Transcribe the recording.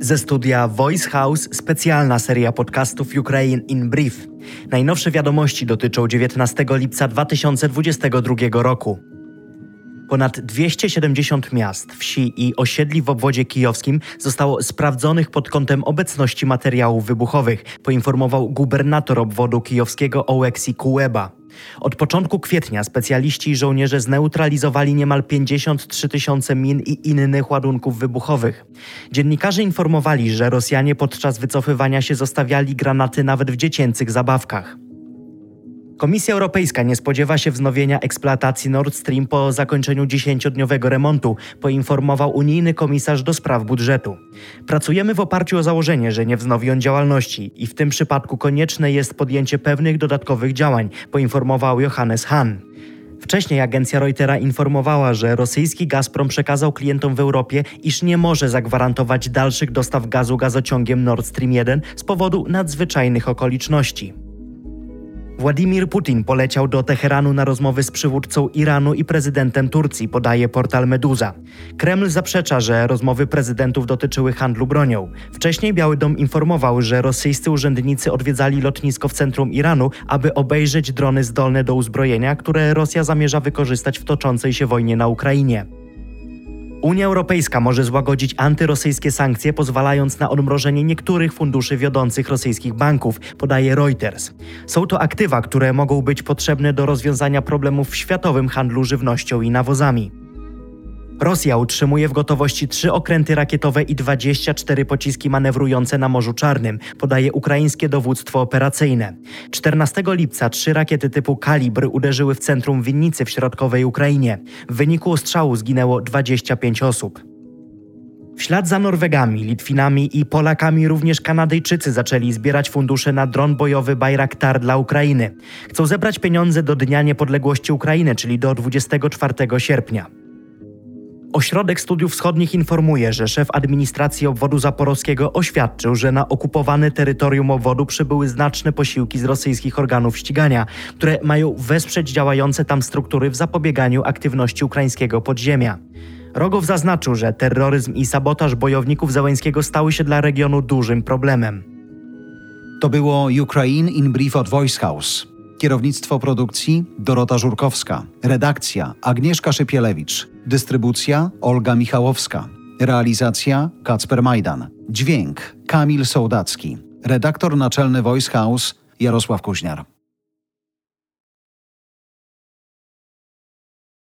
Ze studia Voice House specjalna seria podcastów Ukraine in Brief. Najnowsze wiadomości dotyczą 19 lipca 2022 roku. Ponad 270 miast, wsi i osiedli w obwodzie kijowskim zostało sprawdzonych pod kątem obecności materiałów wybuchowych, poinformował gubernator obwodu kijowskiego Oleksii Kułeba. Od początku kwietnia specjaliści i żołnierze zneutralizowali niemal 53 tysiące min i innych ładunków wybuchowych. Dziennikarze informowali, że Rosjanie podczas wycofywania się zostawiali granaty nawet w dziecięcych zabawkach. Komisja Europejska nie spodziewa się wznowienia eksploatacji Nord Stream po zakończeniu dziesięciodniowego remontu, poinformował unijny komisarz do spraw budżetu. Pracujemy w oparciu o założenie, że nie wznowi on działalności i w tym przypadku konieczne jest podjęcie pewnych dodatkowych działań, poinformował Johannes Hahn. Wcześniej agencja Reutera informowała, że rosyjski Gazprom przekazał klientom w Europie, iż nie może zagwarantować dalszych dostaw gazu gazociągiem Nord Stream 1 z powodu nadzwyczajnych okoliczności. Władimir Putin poleciał do Teheranu na rozmowy z przywódcą Iranu i prezydentem Turcji, podaje portal Meduza. Kreml zaprzecza, że rozmowy prezydentów dotyczyły handlu bronią. Wcześniej Biały Dom informował, że rosyjscy urzędnicy odwiedzali lotnisko w centrum Iranu, aby obejrzeć drony zdolne do uzbrojenia, które Rosja zamierza wykorzystać w toczącej się wojnie na Ukrainie. Unia Europejska może złagodzić antyrosyjskie sankcje, pozwalając na odmrożenie niektórych funduszy wiodących rosyjskich banków, podaje Reuters. Są to aktywa, które mogą być potrzebne do rozwiązania problemów w światowym handlu żywnością i nawozami. Rosja utrzymuje w gotowości trzy okręty rakietowe i 24 pociski manewrujące na Morzu Czarnym, podaje ukraińskie dowództwo operacyjne. 14 lipca trzy rakiety typu Kalibr uderzyły w centrum Winnicy w środkowej Ukrainie. W wyniku ostrzału zginęło 25 osób. W ślad za Norwegami, Litwinami i Polakami również Kanadyjczycy zaczęli zbierać fundusze na dron bojowy Bayraktar dla Ukrainy. Chcą zebrać pieniądze do Dnia Niepodległości Ukrainy, czyli do 24 sierpnia. Ośrodek Studiów Wschodnich informuje, że szef administracji obwodu zaporowskiego oświadczył, że na okupowane terytorium obwodu przybyły znaczne posiłki z rosyjskich organów ścigania, które mają wesprzeć działające tam struktury w zapobieganiu aktywności ukraińskiego podziemia. Rogow zaznaczył, że terroryzm i sabotaż bojowników Załęskiego stały się dla regionu dużym problemem. To było Ukraine in Brief od Voice House. Kierownictwo produkcji Dorota Żurkowska. Redakcja Agnieszka Szypielewicz. Dystrybucja Olga Michałowska. Realizacja Kacper Majdan. Dźwięk Kamil Sołdacki. Redaktor naczelny Voice House Jarosław Kuźniar.